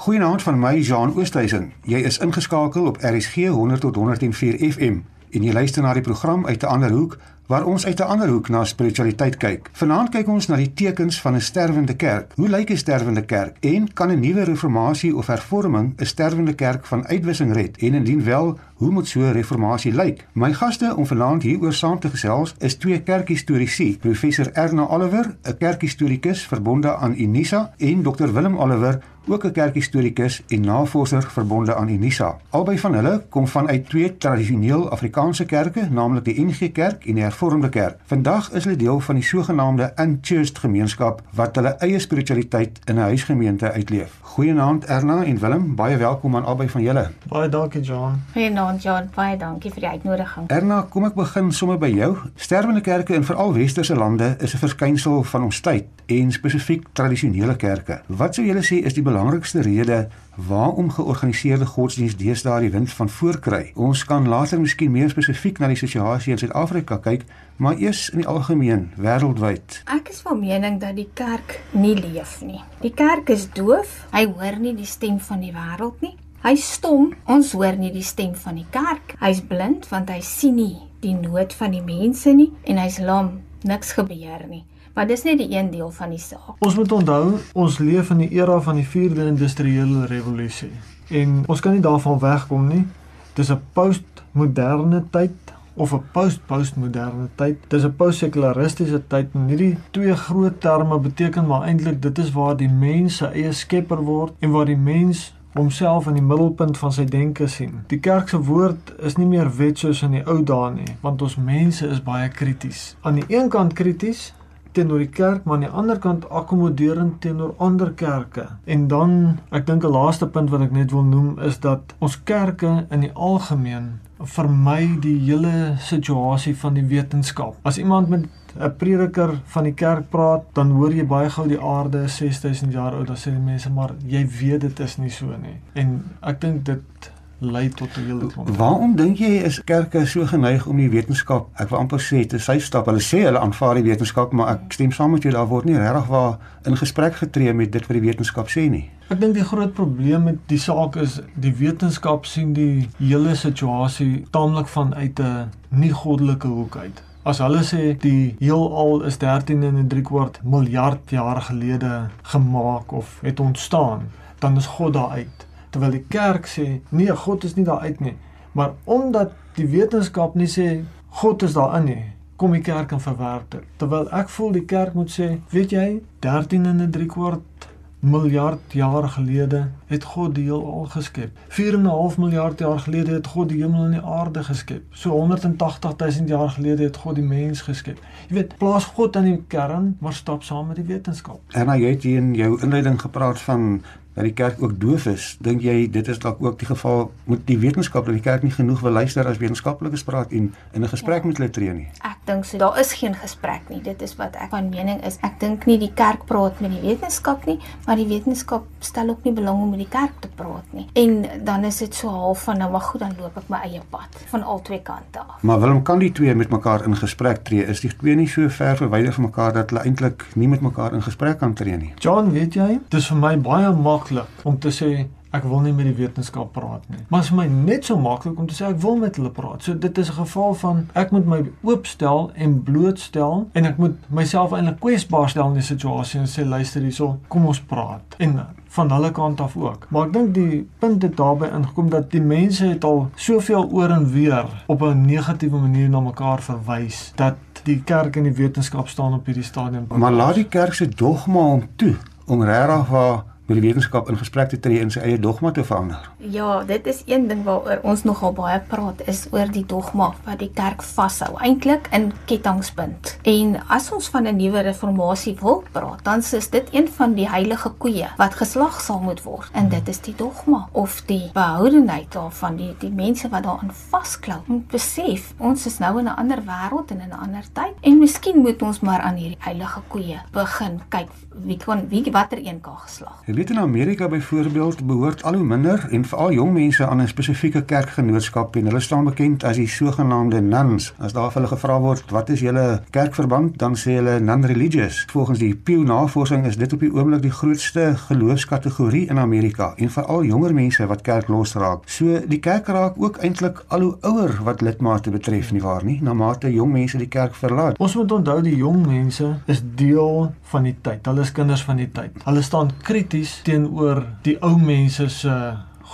Goeienaand van my Jean Oosthuizen. Jy is ingeskakel op RSG 100 tot 104 FM en jy luister na die program uit 'n ander hoek waar ons uit 'n ander hoek na spiritualiteit kyk. Vanaand kyk ons na die tekens van 'n sterwende kerk. Hoe lyk 'n sterwende kerk? En kan 'n nuwe reformatie of hervorming 'n sterwende kerk van uitwissing red? En indien wel, hoe moet so 'n reformatie lyk? My gaste om vanaand hieroor saam te gesels is twee kerkhistorici, professor Erna Oliver, 'n kerkhistorikus verbonde aan Unisa, en Dr Willem Oliver, ook 'n kerkhistorikus en navorser verbonde aan Unisa. Albei van hulle kom vanuit twee tradisioneel Afrikaanse kerke, naamlik die NG Kerk en die Hervormde Kerk. Vandag is hulle deel van die sogenaamde Unchurched gemeenskap wat hulle eie spiritualiteit in 'n huisgemeente uitleef. Goeienaand Erna en Willem, baie welkom aan albei van julle. Baie dankie John. Goeienaand John, baie dankie vir die uitnodiging. Erna, kom ek begin sommer by jou. Sterwende kerke in veral westerse lande is 'n verskynsel van ons tyd en spesifiek tradisionele kerke. Wat sou julle sê is die belangrikste rede waarom georganiseerde godsdienst deesdae die wind van voorkry. Ons kan later miskien meer spesifiek na die situasie in Suid-Afrika kyk, maar eers in die algemeen wêreldwyd. Ek is van mening dat die kerk nie leef nie. Die kerk is doof. Hy hoor nie die stem van die wêreld nie. Hy stom. Ons hoor nie die stem van die kerk. Hy's blind want hy sien nie die nood van die mense nie en hy's lam. Niks gebeur nie. Maar dis net die een deel van die saak. Ons moet onthou, ons leef in die era van die 4de industriële revolusie en ons kan nie daarvan wegkom nie. Dis 'n postmoderne tyd of 'n post-postmoderne tyd. Dis 'n postsekularistiese tyd en hierdie twee groot terme beteken maar eintlik dit is waar die mens se eie skepper word en waar die mens homself in die middelpunt van sy denke sien. Die kerk se woord is nie meer wet soos in die ou dae nie, want ons mense is baie krities. Aan die een kant krities teenoor die kerk, maar aan die ander kant akkommoderend teenoor ander kerke. En dan, ek dink 'n laaste punt wat ek net wil noem is dat ons kerke in die algemeen vermy die hele situasie van die wetenskap. As iemand met 'n prediker van die kerk praat, dan hoor jy baie gou die aarde is 6000 jaar oud. Dan sê die mense maar jy weet dit is nie so nie. En ek dink dit lei tot 'n hele klomp. Waarom dink jy is kerke so geneig om die wetenskap, ek wil amper sê te sy stap. Hulle sê hulle aanvaar die wetenskap, maar ek stem saam met jou daar word nie regtig waar in gesprek getree met dit wat die wetenskap sê nie. Ek dink die groot probleem met die saak is die wetenskap sien die hele situasie taamlik vanuit 'n nie goddelike hoek uit. As hulle sê die heelal is 13 en 'n 3 kwart miljard jaar gelede gemaak of het ontstaan, dan is God daar uit terwyl die kerk sê nee God is nie daar uit nie. Maar omdat die wetenskap nie sê God is daarin nie kom die kerk en verwerp dit terwyl ek voel die kerk moet sê weet jy 13 en 'n 3 kwart miljard jaar gelede het God die heelal geskep 4 en 'n half miljard jaar gelede het God die hemel en die aarde geskep so 180 000 jaar gelede het God die mens geskep jy weet plaas God aan die kern maar stap saam met die wetenskap en nou jy het hier in jou inleiding gepraat van dat die kerk ook doof is. Dink jy dit is dalk ook die geval met die wetenskap dat die kerk nie genoeg wil luister as wetenskaplikes praat en in 'n gesprek ja. met hulle tree nie? Ek dink so. Daar is geen gesprek nie. Dit is wat ek van mening is. Ek dink nie die kerk praat met die wetenskap nie, maar die wetenskap stel ook nie belang om met die kerk te praat nie. En dan is dit so half van nou maar goed, dan loop ek my eie pad van al twee kante af. Maar waarom kan die twee met mekaar in gesprek tree? Is die twee nie so ver verwyder van mekaar dat hulle eintlik nie met mekaar in gesprek kan tree nie? John, weet jy, dis vir my baie maklik maklik om te sê ek wil nie met die wetenskap praat nie. Maar vir my net so maklik om te sê ek wil met hulle praat. So dit is 'n geval van ek moet my oopstel en blootstel en ek moet myself eintlik kwesbaar stel in die situasie en sê luister hierso, kom ons praat. En van hulle kant af ook. Maar ek dink die punt het daarbey ingekom dat die mense het al soveel oor en weer op 'n negatiewe manier na mekaar verwys dat die kerk en die wetenskap staan op hierdie stadium. Maar laat die kerk se dogma om toe om regtig waar met die wetenskap in gesprek te tree en sy eie dogma te verander. Ja, dit is een ding waaroor ons nogal baie praat is oor die dogma wat die kerk vashou, eintlik in kettingspunt. En as ons van 'n nuwe reformatie wil praat, dan is dit een van die heilige koeie wat geslag sal moet word. En dit is die dogma of die behoudenheid daarvan die die mense wat daaraan vasklou. Moet besef, ons is nou in 'n ander wêreld en in 'n ander tyd en miskien moet ons maar aan hierdie heilige koeie begin kyk wie kon wie watter een kan geslag. Weet in Amerika byvoorbeeld behoort al hoe minder en veral jong mense aan 'n spesifieke kerkgenootskap en hulle staan bekend as die sogenaamde nuns. As daar vir hulle gevra word wat is julle kerkverband, dan sê hulle non-religious. Volgens die Pew navorsing is dit op die oomblik die grootste geloofskategorie in Amerika en veral jonger mense wat kerk losraak. So die kerk raak ook eintlik al hoe ouer wat lidmate betref nie waar nie, na mate jong mense die kerk verlaat. Ons moet onthou die jong mense is deel van die tyd. Hulle is kinders van die tyd. Hulle staan krities teenoor die ou mense se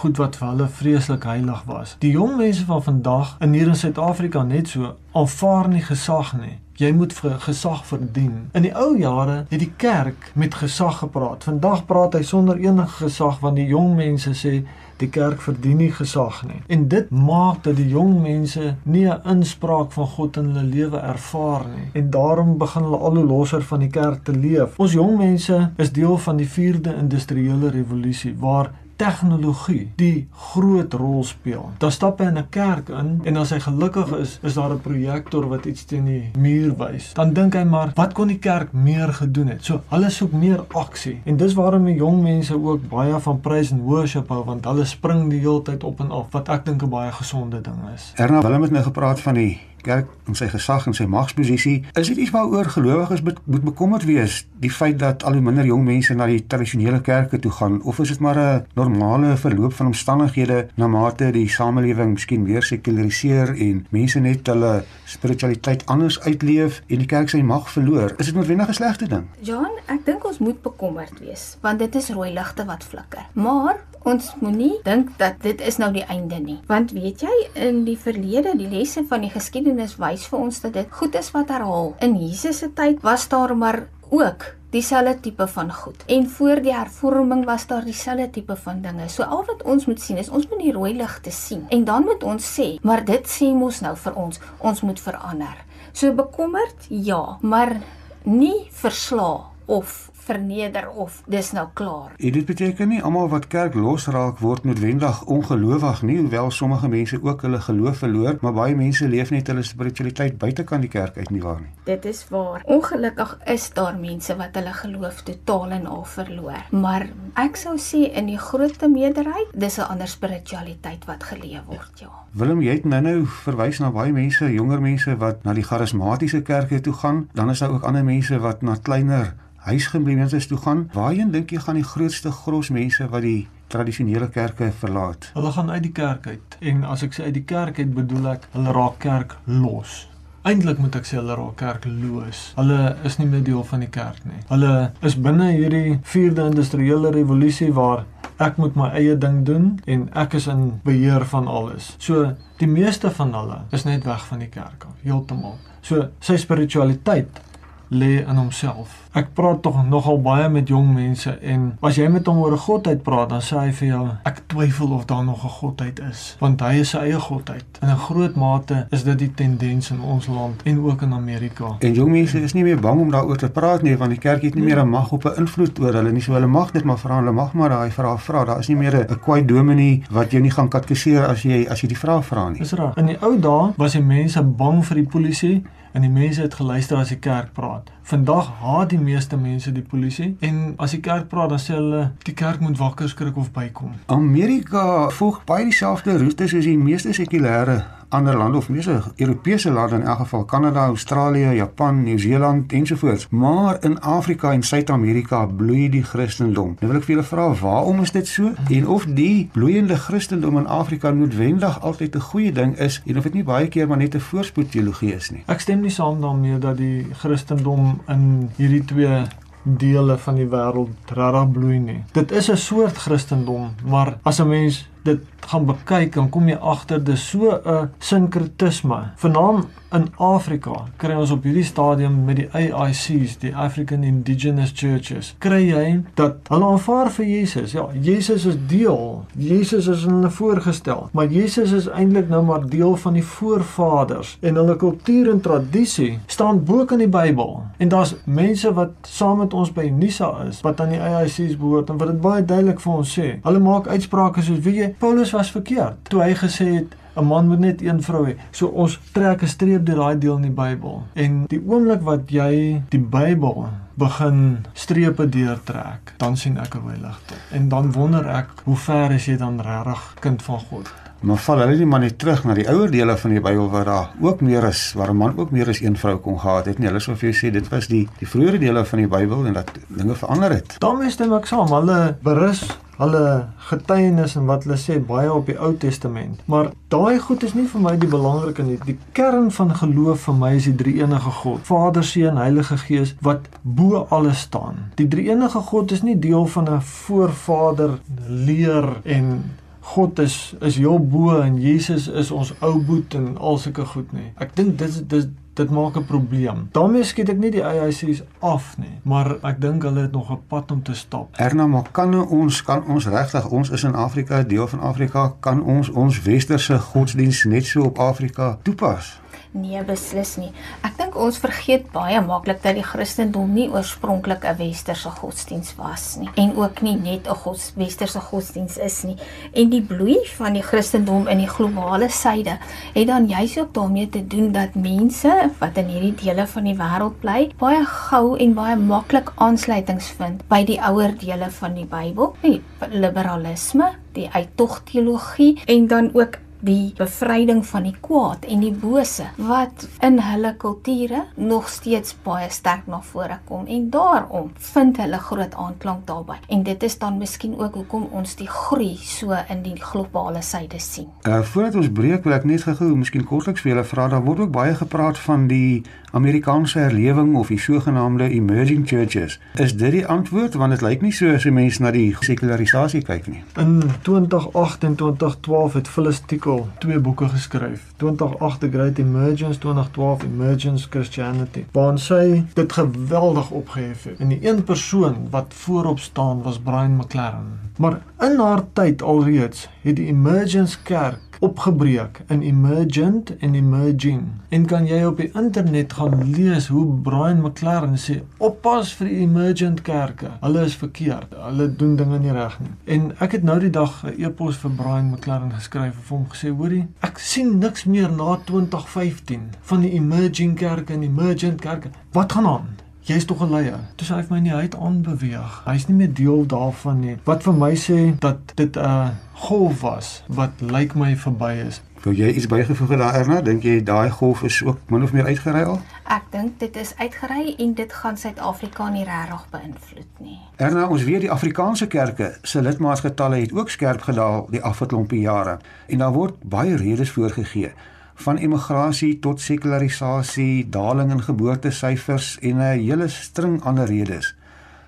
goed wat vir hulle vreeslik heilig was. Die jong mense van vandag in hier in Suid-Afrika net so aanvaar nie gesag nie. Jy moet vir gesag verdien. In die ou jare het die kerk met gesag gepraat. Vandag praat hy sonder enige gesag want die jong mense sê die kerk verdien nie gesag nie. En dit maak dat die jong mense nie 'n inspraak van God in hulle lewe ervaar nie. En daarom begin hulle al hoe losser van die kerk te leef. Ons jong mense is deel van die 4de industriële revolusie waar tegnologie die groot rol speel. Dan stap hy in 'n kerk in en as hy gelukkig is, is daar 'n projektor wat iets teen die muur wys. Dan dink hy maar, wat kon die kerk meer gedoen het? So, hulle soek meer aksie. En dis waarom die jong mense ook baie van praise and worship hou want hulle spring die hele tyd op en af wat ek dink 'n baie gesonde ding is. Erna Willem het nou gepraat van die kerk en sy gesag en sy magsposisie. Is dit iets waaroor gelowiges moet bekommerd wees, die feit dat al hoe minder jong mense na die tradisionele kerke toe gaan of is dit maar 'n normale verloop van omstandighede na mate die samelewing miskien meer sekulariseer en mense net hulle spiritualiteit anders uitleef en die kerk sy mag verloor? Is dit noodwendig 'n slegte ding? John, ek dink ons moet bekommerd wees want dit is rooi ligte wat flikker. Maar ons moenie dink dat dit is nou die einde nie. Want weet jy, in die verlede, die lesse van die geskiedenis wys vir ons dat dit goed is wat herhaal. In Jesus se tyd was daar maar ook dieselfde tipe van goed. En voor die hervorming was daar dieselfde tipe van dinge. So al wat ons moet sien is ons moet die rooi ligte sien. En dan moet ons sê, maar dit sê mos nou vir ons, ons moet verander. So bekommerd, ja, maar nie verslaa of verneder of dis nou klaar. En dit beteken nie almal wat kerk losraak word noodwendig ongelowig nie, hoewel sommige mense ook hulle geloof verloor, maar baie mense leef net hulle spiritualiteit buitekant die kerk uit nie waar nie. Dit is waar. Ongelukkig is daar mense wat hulle geloof totaal en al verloor. Maar ek sou sê in die grootste meerderheid, dis 'n ander spiritualiteit wat geleef word, ja. Willem, jy het nou-nou verwys na baie mense, jonger mense wat na die charismatiese kerke toe gaan, dan is daar ook ander mense wat na kleiner huisgemeenskappe toe gaan, waarheen dink jy gaan die grootste gros mense wat die tradisionele kerke verlaat? Hulle gaan uit die kerk uit. En as ek sê uit die kerk uit, bedoel ek hulle raak kerk los. Eintlik moet ek sê hulle raak kerkloos. Hulle is nie meer deel van die kerk nie. Hulle is binne hierdie 4de industriële revolusie waar ek moet my eie ding doen en ek is in beheer van alles. So die meeste van hulle is net weg van die kerk af, heeltemal. So sy spiritualiteit lê in homself. Ek praat tog nogal baie met jong mense en as jy met hom oor 'n godheid praat, dan sê hy vir jou ek twyfel of daar nog 'n godheid is, want hy is sy eie godheid. In 'n groot mate is dit die tendens in ons land en ook in Amerika. En jong mense is nie meer bang om daaroor te praat nie, want die kerk het nie meer 'n mag op 'n invloed oor hulle nie. So hulle mag dit maar vra, hulle mag maar daai vrae vra. Daar is nie meer 'n kwaai dominee wat jou nie gaan katkeseer as jy as jy die vrae vra nie. Dis reg. In die ou dae was die mense bang vir die polisie en die mense het geluister as die kerk praat. Vandag haat die meeste mense die polisie en as die kerk praat dan sê hulle die kerk moet wakker skrik of bykom. Amerika volg baie dieselfde roete soos die meeste sekulêre ander lande of meeste Europese lande in elk geval Kanada, Australië, Japan, Nieu-Seeland ensovoorts. Maar in Afrika en Suid-Amerika bloei die Christendom. Nou wil ek vir julle vra, waarom is dit so? En of die bloeiende Christendom in Afrika noodwendig altyd 'n goeie ding is en of dit nie baie keer maar net 'n voorspoed teologie is nie. Ek stem nie saam daarmee dat die Christendom in hierdie twee dele van die wêreld regtig bloei nie. Dit is 'n soort Christendom, maar as 'n mens dit gaan bekyk dan kom jy agter dis so 'n sinkretisme. Vanaand in Afrika kry ons op hierdie stadium met die AICs, die African Indigenous Churches, kry jy dat hulle aanvaar vir Jesus. Ja, Jesus is deel. Jesus is hulle voorgestel, maar Jesus is eintlik nou maar deel van die voorvaders en hulle kultuur en tradisie staan bo in die Bybel. En daar's mense wat saam met ons by Nisa is wat aan die AICs behoort en wat dit baie duidelik vir ons sê. Hulle maak uitsprake soos wie jy Paulus was verkeerd toe hy gesê het 'n man moet net een vrou hê. So ons trek 'n streep deur daai deel in die Bybel. En die oomblik wat jy die Bybel begin strepe deurtrek, dan sien ek 'n rooi ligte. En dan wonder ek, hoe ver is jy dan regtig kind van God? Maar val hulle nie maar net terug na die ouer dele van die Bybel waar daar ook meer is, waar 'n man ook meer as een vrou kon gehad het nie. Hulle sou vir jou sê dit was die die vroeëre dele van die Bybel en dat dinge verander het. daarmee stem ek saam. Hulle berus hulle getuienis en wat hulle sê baie op die Ou Testament. Maar daai goed is nie vir my die belangrike nie. Die kern van geloof vir my is die drie-enige God, Vader, Seun, Heilige Gees wat bo alles staan. Die drie-enige God is nie deel van 'n voorvader leer en God is is heel bo en Jesus is ons ou boet en al sulke goed nie. Ek dink dit dit dit maak 'n probleem. daarmee skiet ek nie die AIC's af nie, maar ek dink hulle het nog 'n pad om te stap. Erna, maar kan ons kan ons regtig ons is in Afrika, deel van Afrika, kan ons ons westerse godsdiens net so op Afrika toepas? Nee, beslis nie. Ek dink ons vergeet baie maklik dat die Christendom nie oorspronklik 'n westerse godsdiens was nie en ook nie net 'n gods westerse godsdiens is nie. En die bloei van die Christendom in die globale suide het dan juis ook daarmee te doen dat mense wat in hierdie dele van die wêreld bly, baie gou en baie maklik aansluitings vind by die ouer dele van die Bybel, die liberalisme, die uittogteologie en dan ook die bevryding van die kwaad en die bose wat in hulle kulture nog steeds baie sterk na vore kom en daarom vind hulle groot aanklank daarbey en dit is dan miskien ook hoekom ons die groei so in die globale suide sien. Uh voordat ons breek wil ek net gou miskien kortliks vir julle vra, daar word ook baie gepraat van die Amerikaanse herlewing of die sogenaamde emerging churches. Is dit die antwoord want dit lyk nie so as 'n mens na die sekularisasie kyk nie. In 2008 en 2012 het Phyllis Tickle twee boeke geskryf. 2008 The Great Emergence, 2012 Emergence Christianity. Waar sy dit geweldig opgehef het. En die een persoon wat voorop staan was Brian McLaren. Maar in haar tyd alreeds het die Emergence Kerk opgebreek in emergent en emerging. En kan jy op die internet gaan lees hoe Brian McLaren sê oppas vir die emergent kerke. Hulle is verkeerd. Hulle doen dinge nie reg nie. En ek het nou die dag 'n e-pos vir Brian McLaren geskryf en vir hom gesê, hoorie, ek sien niks meer na 2015 van die emerging kerke en emergent kerke. Wat gaan aan? Jy's tog 'n leier. Toe sê hy vir my nie hy het aanbeweeg. Hy's nie meer deel daarvan nie. Wat vir my sê dat dit 'n golf was wat lyk my verby is. Wil jy iets bygevoeg Erna? Dink jy daai golf is ook min of meer uitgery al? Ek dink dit is uitgery en dit gaan Suid-Afrika nie regtig beïnvloed nie. Erna, ons weet die Afrikaanse kerke se lidmaatsgetalle het ook skerp gedaal die afgelope jare en daar word baie redes voorgegee van immigrasie tot sekularisasie, daling in geboortesyfers en 'n hele string ander redes.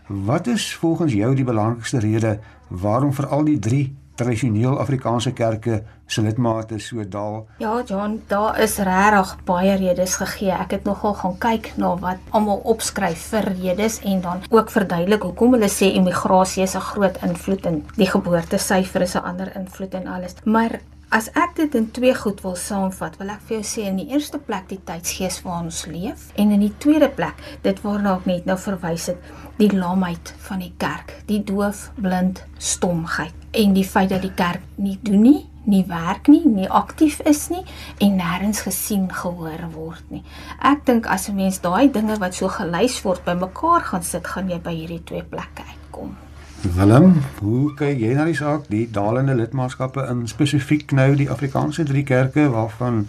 Wat is volgens jou die belangrikste rede waarom veral die 3 tradisioneel Afrikaanse kerke se lidmate so daal? Ja, John, daar is regtig baie redes gegee. Ek het nogal gaan kyk na wat almal opskryf vir redes en dan ook verduidelik hoekom hulle sê immigrasie is 'n groot invloed en die geboortesyfer is 'n ander invloed en alles. Maar As ek dit in twee goed wil saamvat, wil ek vir jou sê in die eerste plek die tydsgees waarin ons leef en in die tweede plek dit waarna ek net nou verwys het, die lamheid van die kerk, die doof, blind, stomheid en die feit dat die kerk nie doen nie, nie werk nie, nie aktief is nie en nêrens gesien gehoor word nie. Ek dink as 'n mens daai dinge wat so gelys word bymekaar gaan sit, gaan jy by hierdie twee plekke uitkom. Willem, hoe kyk jy na die saak, die dalende lidmaatskappe in spesifiek nou die Afrikaanse drie kerke waarvan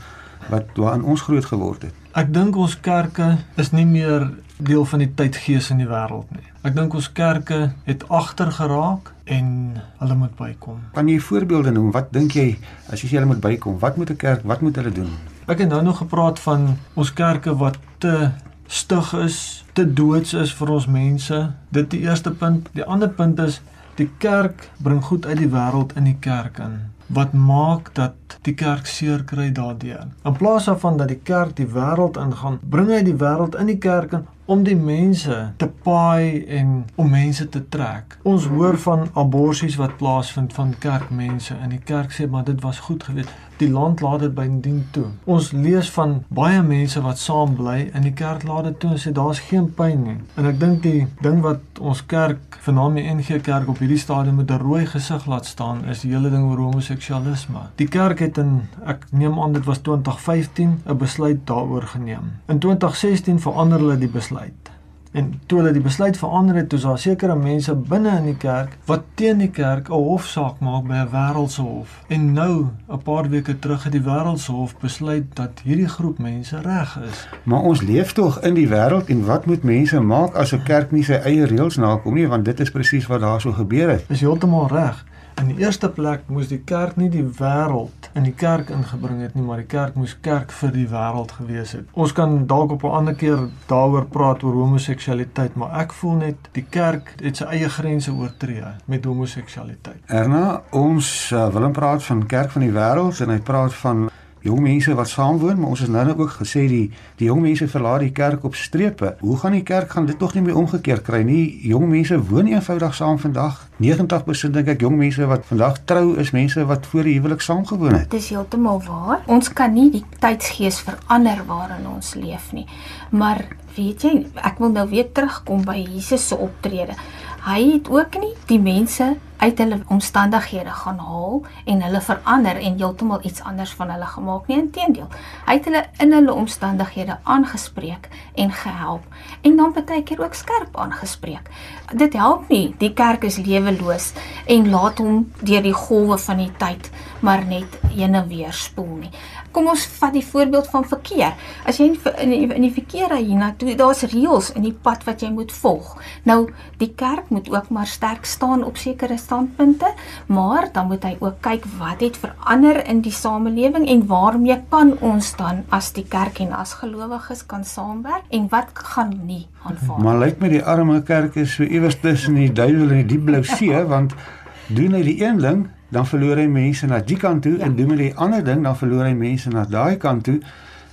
wat waarin ons groot geword het? Ek dink ons kerke is nie meer deel van die tydgees in die wêreld nie. Ek dink ons kerke het agter geraak en hulle moet bykom. Kan jy voorbeelde noem? Wat dink jy as jy sê hulle moet bykom? Wat moet 'n kerk, wat moet hulle doen? Ek het nou nog gepraat van ons kerke wat te stug is, te doods is vir ons mense. Dit die eerste punt. Die ander punt is die kerk bring goed uit die wêreld in die kerk in wat maak dat die kerk seer kry daardeur. In plaas daarvan dat die kerk die wêreld ingaan, bring hy die wêreld in die kerk in om die mense te paai en om mense te trek. Ons hoor van aborsies wat plaasvind van kerkmense en die kerk sê maar dit was goed geweest. Die land laat dit bydien toe. Ons lees van baie mense wat saam bly en die kerk laat dit toe en sê daar's geen pyn nie. En ek dink die ding wat ons kerk, vernaam die NG Kerk op hierdie stadium met 'n rooi gesig laat staan is die hele ding oor homoseksualisme. Die kerk het in ek neem aan dit was 2015 'n besluit daaroor geneem. In 2016 verander hulle die besluit En toe hulle die besluit verander het, toe daar sekere mense binne in die kerk wat teen die kerk 'n hofsaak maak by 'n wêreldse hof. En nou, 'n paar weke terug het die wêreldse hof besluit dat hierdie groep mense reg is. Maar ons leef tog in die wêreld en wat moet mense maak as 'n kerk nie sy eie reëls nakom nie, want dit is presies wat daar so gebeur het. Is heeltemal reg. In die eerste plek moes die kerk nie die wêreld in die kerk ingebring het nie, maar die kerk moes kerk vir die wêreld gewees het. Ons kan dalk op 'n ander keer daaroor praat oor homoseksualiteit, maar ek voel net die kerk het sy eie grense oortree met homoseksualiteit. Erna, ons uh, wil praat van kerk van die wêreld en hy praat van jong mense wat saamwoon, maar ons het nou net ook gesê die die jong mense verlaat die kerk op strepe. Hoe gaan die kerk gaan dit tog nie meer omgekeer kry nie? Jong mense woon eenvoudig saam vandag. 90% dink ek jong mense wat vandag trou is mense wat voor die huwelik saamgewoon het. Dis heeltemal waar. Ons kan nie die tydsgees verander waarin ons leef nie. Maar weet jy, ek wil nou weer terugkom by Jesus se optrede. Hy het ook nie die mense uit hulle omstandighede gaan haal en hulle verander en heeltemal iets anders van hulle gemaak nie. Inteendeel hy het hulle in hulle omstandighede aangespreek en gehelp en dan baie keer ook skerp aangespreek. Dit help nie die kerk is leweloos en laat hom deur die golwe van die tyd maar net heen en weer spoel nie Kom ons vat die voorbeeld van verkeer. As jy in die, in die verkeer ry hiernatoe, daar's reëls in die pad wat jy moet volg. Nou, die kerk moet ook maar sterk staan op sekere standpunte, maar dan moet hy ook kyk wat het verander in die samelewing en waarmee kan ons dan as die kerk en as gelowiges kan saamwerk en wat gaan nie aanvaar. Maar lyk my die arme kerk is so iewers tussen die duiwel en die blou see want doen hy die een ding dan verloor hy mense na die kant toe ja. en doen hy die ander ding dan verloor hy mense na daai kant toe.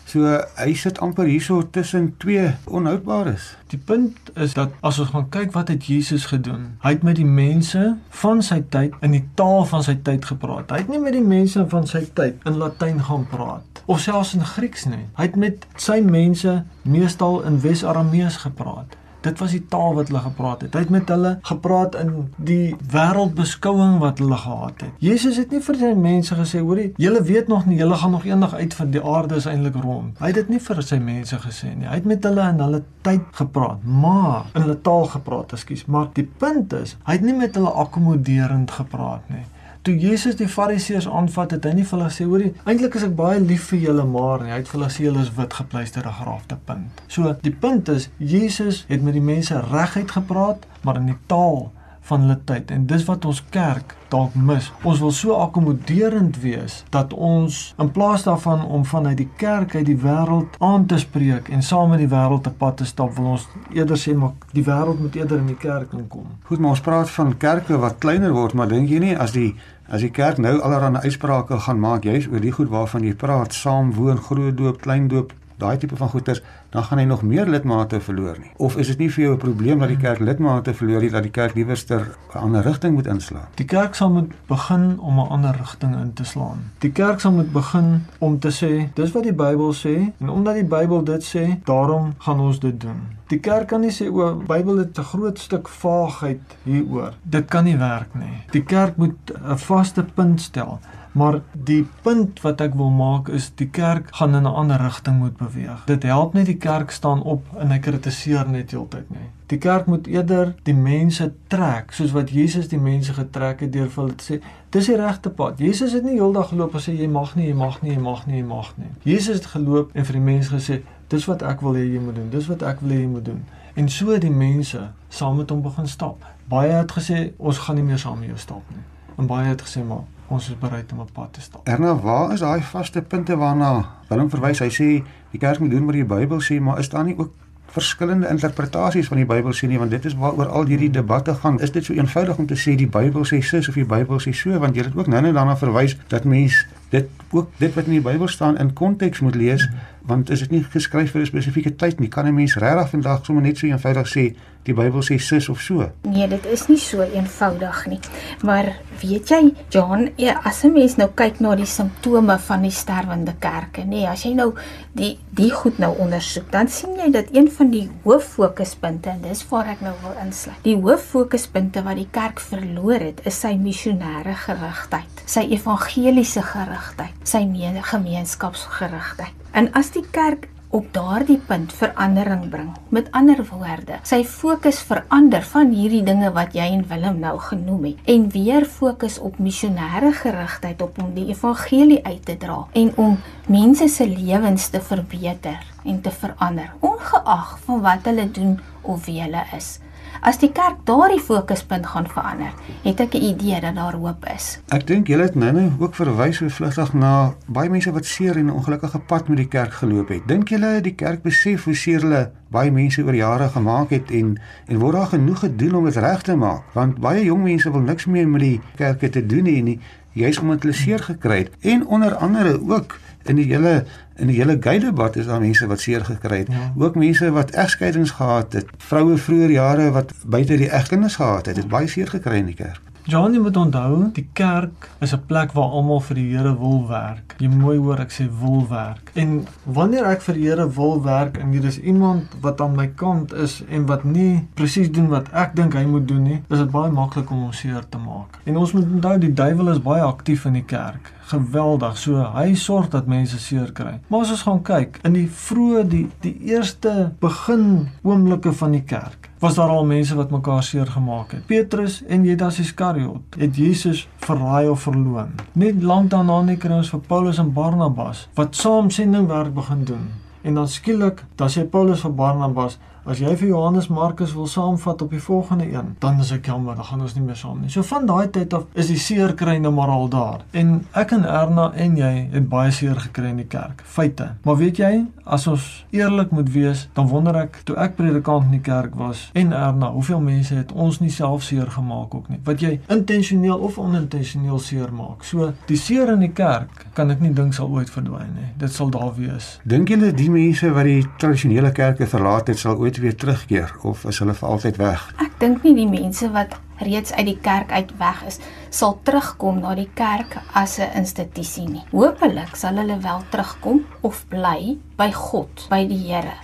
So hy sit amper hierso tussen twee onhoudbares. Die punt is dat as ons gaan kyk wat het Jesus gedoen? Hy het met die mense van sy tyd in die taal van sy tyd gepraat. Hy het nie met die mense van sy tyd in Latyn gaan praat of selfs in Grieks nie. Hy het met sy mense meestal in Wes-Aramees gepraat. Dit was die taal wat hulle gepraat het. Hy het met hulle gepraat in die wêreldbeskouing wat hulle gehad het. Jesus het nie vir sy mense gesê, hoorie, julle weet nog nie, julle gaan nog eendag uit van die aarde is eintlik rond. Hy het dit nie vir sy mense gesê nie. Hy het met hulle in hulle tyd gepraat, maar in hulle taal gepraat, ekskuus. Maar die punt is, hy het nie met hulle akkommoderend gepraat nie toe Jesus die Fariseërs aanvat het, hy nie vir hulle sê hoorie, eintlik is ek baie lief vir julle, maar hy het vir hulle sê hulle is wit gepleisterde grafte punt. So die punt is Jesus het met die mense reguit gepraat, maar in die taal van hulle tyd en dis wat ons kerk dalk mis. Ons wil so akkommoderend wees dat ons in plaas daarvan om vanuit die kerk uit die wêreld aan te spreek en saam met die wêreld te pad te stap, wil ons eerder sê maar die wêreld moet eerder in die kerk inkom. Goed, maar ons praat van kerke wat kleiner word, maar dink jy nie as die As die kerk nou allerlei uitsprake gaan maak juis oor die goed waarvan jy praat, saam woon, groot doop, klein doop, daai tipe van goeters, dan gaan hy nog meer lidmate verloor nie. Of is dit nie vir jou 'n probleem dat die kerk lidmate verloor nie, dat die kerk liewerster 'n ander rigting moet inslaan? Die kerk sal moet begin om 'n ander rigting in te slaan. Die kerk sal moet begin om te sê, dis wat die Bybel sê en omdat die Bybel dit sê, daarom gaan ons dit doen. Die kerk kan nie sê o, Bybel het 'n groot stuk vaagheid hieroor. Dit kan nie werk nie. Die kerk moet 'n vaste punt stel. Maar die punt wat ek wil maak is die kerk gaan in 'n ander rigting moet beweeg. Dit help net die kerk staan op en hy kritiseer net heeltyd nie. Die kerk moet eerder die mense trek soos wat Jesus die mense getrek het deur vir hulle te sê dis die regte pad. Jesus het nie heeldag geloop en sê jy mag nie, jy mag nie, jy mag nie, jy mag nie. Jesus het geloop en vir die mense gesê dis wat ek wil hê jy moet doen. Dis wat ek wil hê jy moet doen. En so het die mense saam met hom begin stap. Baie het gesê ons gaan nie meer saam met jou stap nie. En baie het gesê maar ons is bereid om op pad te stap. Erna, waar is daai vaste punte waarna Willem verwys? Hy sê die kerk moet doen wat die Bybel sê, maar is daar nie ook verskillende interpretasies van die Bybel sê nie, want dit is waaroor al hierdie debatte gaan. Is dit so eenvoudig om te sê die Bybel sê sis of die Bybel sê so, want jy het ook nou-nou daarna verwys dat mens dit ook dit wat in die Bybel staan in konteks moet lees, want is dit nie geskryf vir 'n spesifieke tyd nie? Kan 'n mens regtig vandag sommer net so eenvoudig sê die Bybel sê sis of so. Nee, dit is nie so eenvoudig nie. Maar weet jy, John, ja, as 'n mens nou kyk na die simptome van die sterwende kerke, nê, nee, as jy nou die die goed nou ondersoek, dan sien jy dat een van die hooffokuspunte en dis waar ek nou wil insluit. Die hooffokuspunte wat die kerk verloor het, is sy missionêre gerigtheid, sy evangeliese gerigtheid, sy gemeenskapsgerigtheid. En as die kerk op daardie punt verandering bring. Met ander woorde, sy fokus verander van hierdie dinge wat jy en Willem nou genoem het en weer fokus op missionêre gerigtheid op om die evangelie uit te dra en om mense se lewens te verbeter en te verander, ongeag van wat hulle doen of wie hulle is. As die kerk daardie fokuspunt gaan verander, het ek 'n idee dat daar hoop is. Ek dink julle het nou ook verwys so vlugtig na baie mense wat seer en 'n ongelukkige pad met die kerk geloop het. Dink julle die kerk besef hoe seer hulle baie mense oor jare gemaak het en en word daar genoeg gedoen om dit reg te maak? Want baie jong mense wil niks meer met die kerk te doen hê nie, juis omdat hulle seer gekry het en onder andere ook in die hele in die hele gay debat is daar mense wat seer gekry het. Ja. Ook mense wat egskeidings gehad het, vroue vroeër jare wat buite die egkinders gehad het, het baie seer gekry in die kerk. John, jy moet onthou, die kerk is 'n plek waar almal vir die Here wil werk. Jy mooi hoor ek sê wil werk. En wanneer ek vir die Here wil werk en hier is iemand wat aan my kant is en wat nie presies doen wat ek dink hy moet doen nie, is dit baie maklik om hom seer te maak. En ons moet onthou die duiwel is baie aktief in die kerk geweldig. So hy sorg dat mense seer kry. Maar as ons gaan kyk in die vroeë die die eerste begin oomblikke van die kerk, was daar al mense wat mekaar seer gemaak het. Petrus en Judas Iskariot het Jesus verraai of verloon. Net lank daarna nie kry ons vir Paulus en Barnabas wat saam sendingwerk begin doen. En dan skielik, dan sê Paulus vir Barnabas, As jy vir Johannes Markus wil saamvat op die volgende een, dan is ek jammer, dan gaan ons nie meer saam nie. So van daai tyd af is die seer kry nou maar al daar. En ek en Erna en jy het baie seer gekry in die kerk. Feite. Maar weet jy, as ons eerlik moet wees, dan wonder ek toe ek predikant in die kerk was en Erna, hoeveel mense het ons nie self seer gemaak ook nie. Wat jy intentioneel of onintentioneel seer maak. So die seer in die kerk kan ek nie dink sal ooit verdwyn nie. Dit sal daar wees. Dink julle die mense wat die tradisionele kerke verlaat het sal ooit ooit weer terugkeer of is hulle vir altyd weg? Ek dink nie die mense wat reeds uit die kerk uit weg is, sal terugkom na die kerk as 'n institusie nie. Hoopelik sal hulle wel terugkom of bly by God, by die Here.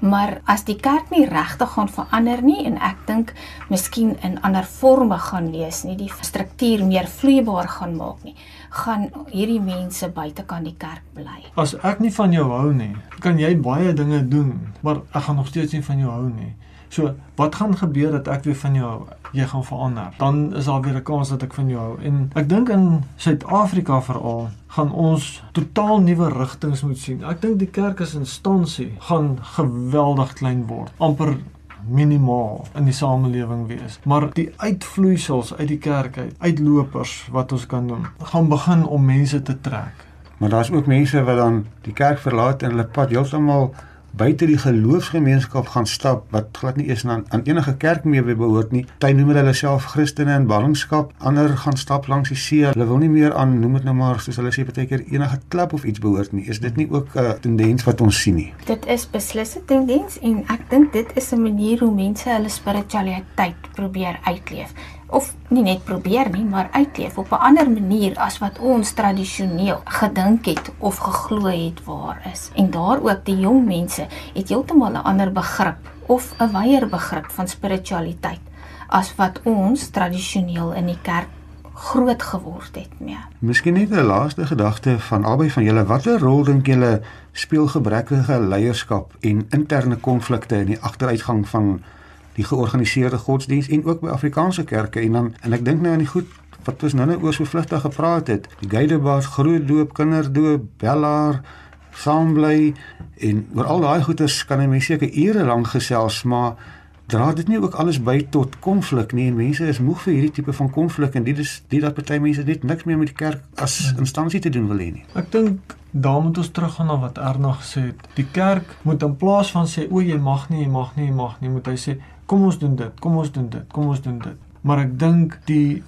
Maar as die kerk nie regtig gaan verander nie en ek dink miskien in ander forme gaan lees nie, die struktuur meer vloeibaar gaan maak nie, gaan hierdie mense buitekant die kerk bly. As ek nie van jou hou nie, kan jy baie dinge doen, maar ek gaan nog steeds nie van jou hou nie. So, wat gaan gebeur dat ek weer van jou hou? Jy gaan verander. Dan is daar weer 'n kans dat ek van jou hou. En ek dink in Suid-Afrika veral gaan ons totaal nuwe rigtings moet sien. Ek dink die kerk as instansie gaan geweldig klein word. amper minimaal in die samelewing wees. Maar die uitvloeisels uit die kerk uit, uitlopers wat ons kan doen, gaan begin om mense te trek. Maar daar's ook mense wat dan die kerk verlaat en hulle pad heeltemal buite die geloofsgemeenskap gaan stap wat glad nie eens aan, aan enige kerk meer behoort nie. Party noem hulle self Christene in ballingskap, ander gaan stap langs die see. Hulle wil nie meer aan noem dit nou maar soos hulle sê baie keer enige klub of iets behoort nie. Is dit nie ook 'n uh, tendens wat ons sien nie? Dit is beslis 'n tendens en ek dink dit is 'n manier hoe mense hulle spiritualiteit probeer uitleef of nie net probeer nie, maar uitleef op 'n ander manier as wat ons tradisioneel gedink het of geglo het waar is. En daar ook die jong mense het heeltemal 'n ander begrip of 'n wyeer begrip van spiritualiteit as wat ons tradisioneel in die kerk groot geword het mee. Miskien net 'n laaste gedagte van albei van julle. Watter rol dink julle speel gebrekkige leierskap en interne konflikte in die agteruitgang van die georganiseerde godsdiens en ook by Afrikaanse kerke en dan en ek dink nou aan die goed wat ons nou-nou oor so vlugtig gepraat het. Die geidebas, groot doop, kinderdoop, bellaar, saambly en oor al daai goeters kan 'n mens seker ure lank gesels, maar dra dit nie ook alles by tot konflik nie en mense is moeg vir hierdie tipe van konflik en dit is dit dat party mense net niks meer met die kerk as instansie te doen wil hê nie. Ek dink daar moet ons teruggaan na wat Erna gesê het. Die kerk moet in plaas van sê o jy mag nie, jy mag nie, jy mag nie, moet hy sê kom ons doen dit, kom ons doen dit, kom ons doen dit. Maar ek dink die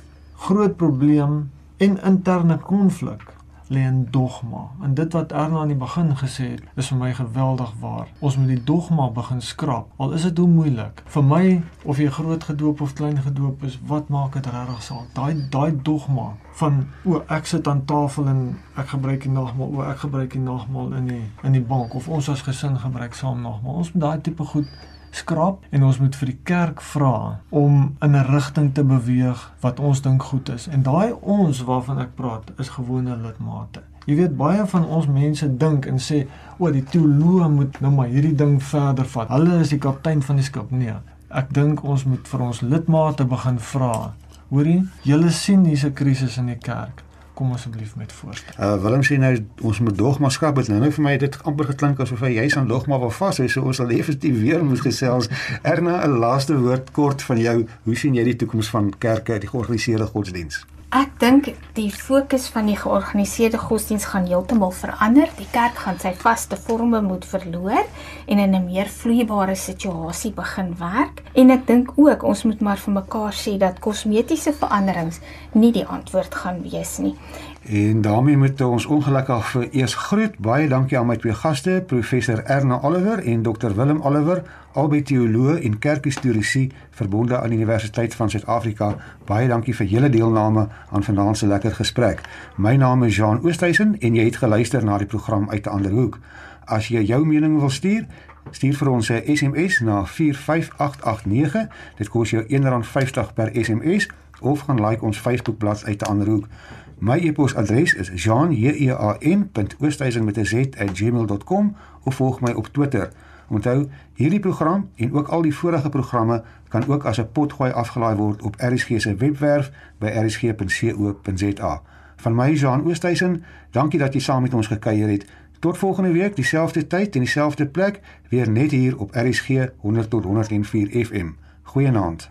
groot probleem en interne konflik lê in dogma. En dit wat Erna aan die begin gesê het, is vir my geweldig waar. Ons moet die dogma begin skrap. Al is dit hoe moeilik. Vir my of jy groot gedoop of klein gedoop is, wat maak dit regtig saak? Daai daai dogma van o, ek sit aan tafel en ek gebruik die nagmaal, o, ek gebruik die nagmaal in die in die bank of ons as gesin gebruik saam nagmaal. Ons moet daai tipe goed skrap en ons moet vir die kerk vra om in 'n rigting te beweeg wat ons dink goed is. En daai ons waarvan ek praat is gewone lidmate. Jy weet baie van ons mense dink en sê, "O, die teoloë moet nou maar hierdie ding verder vat. Hulle is die kaptein van die skip." Nee. Ek dink ons moet vir ons lidmate begin vra. Hoorie, julle sien hier's 'n krisis in die kerk. Kom asseblief met voorstel. Uh Willem sê nou ons moet dogmaskap het nou nou vir my het dit amper geklink asof hy jy's aan dogma wil vas hê so ons sal effektief weer moet gesels. Erna 'n laaste woord kort van jou. Hoe sien jy die toekoms van kerke, die georganiseerde godsdiens? Ek dink die fokus van die georganiseerde godsdiens gaan heeltemal verander. Die kerk gaan sy vaste forme moet verloor en in 'n meer vloeibare situasie begin werk. En ek dink ook ons moet maar vir mekaar sê dat kosmetiese veranderings nie die antwoord gaan wees nie. En daarmee moet ons ongelukkig vir eers groet. Baie dankie aan my twee gaste, professor Erna Oliver en dokter Willem Oliver, albei teoloë en kerkhistoriese verbonde aan die Universiteit van Suid-Afrika. Baie dankie vir julle deelname aan vanaand se lekker gesprek. My naam is Jean Oosthuizen en jy het geluister na die program uit 'n ander hoek. As jy jou mening wil stuur, stuur vir ons 'n SMS na 45889. Dit kos jou R1.50 per SMS of gaan like ons Facebookblad uit 'n ander hoek. My e-posadres is jean.oosthuizen@gmail.com of volg my op Twitter. Onthou, hierdie program en ook al die vorige programme kan ook as 'n potgooi afgelaai word op RSG se webwerf by rsg.co.za. Van my Jean Oosthuizen, dankie dat jy saam met ons gekuier het. Tot volgende week, dieselfde tyd en dieselfde plek, weer net hier op RSG 100 tot 104 FM. Goeienaand.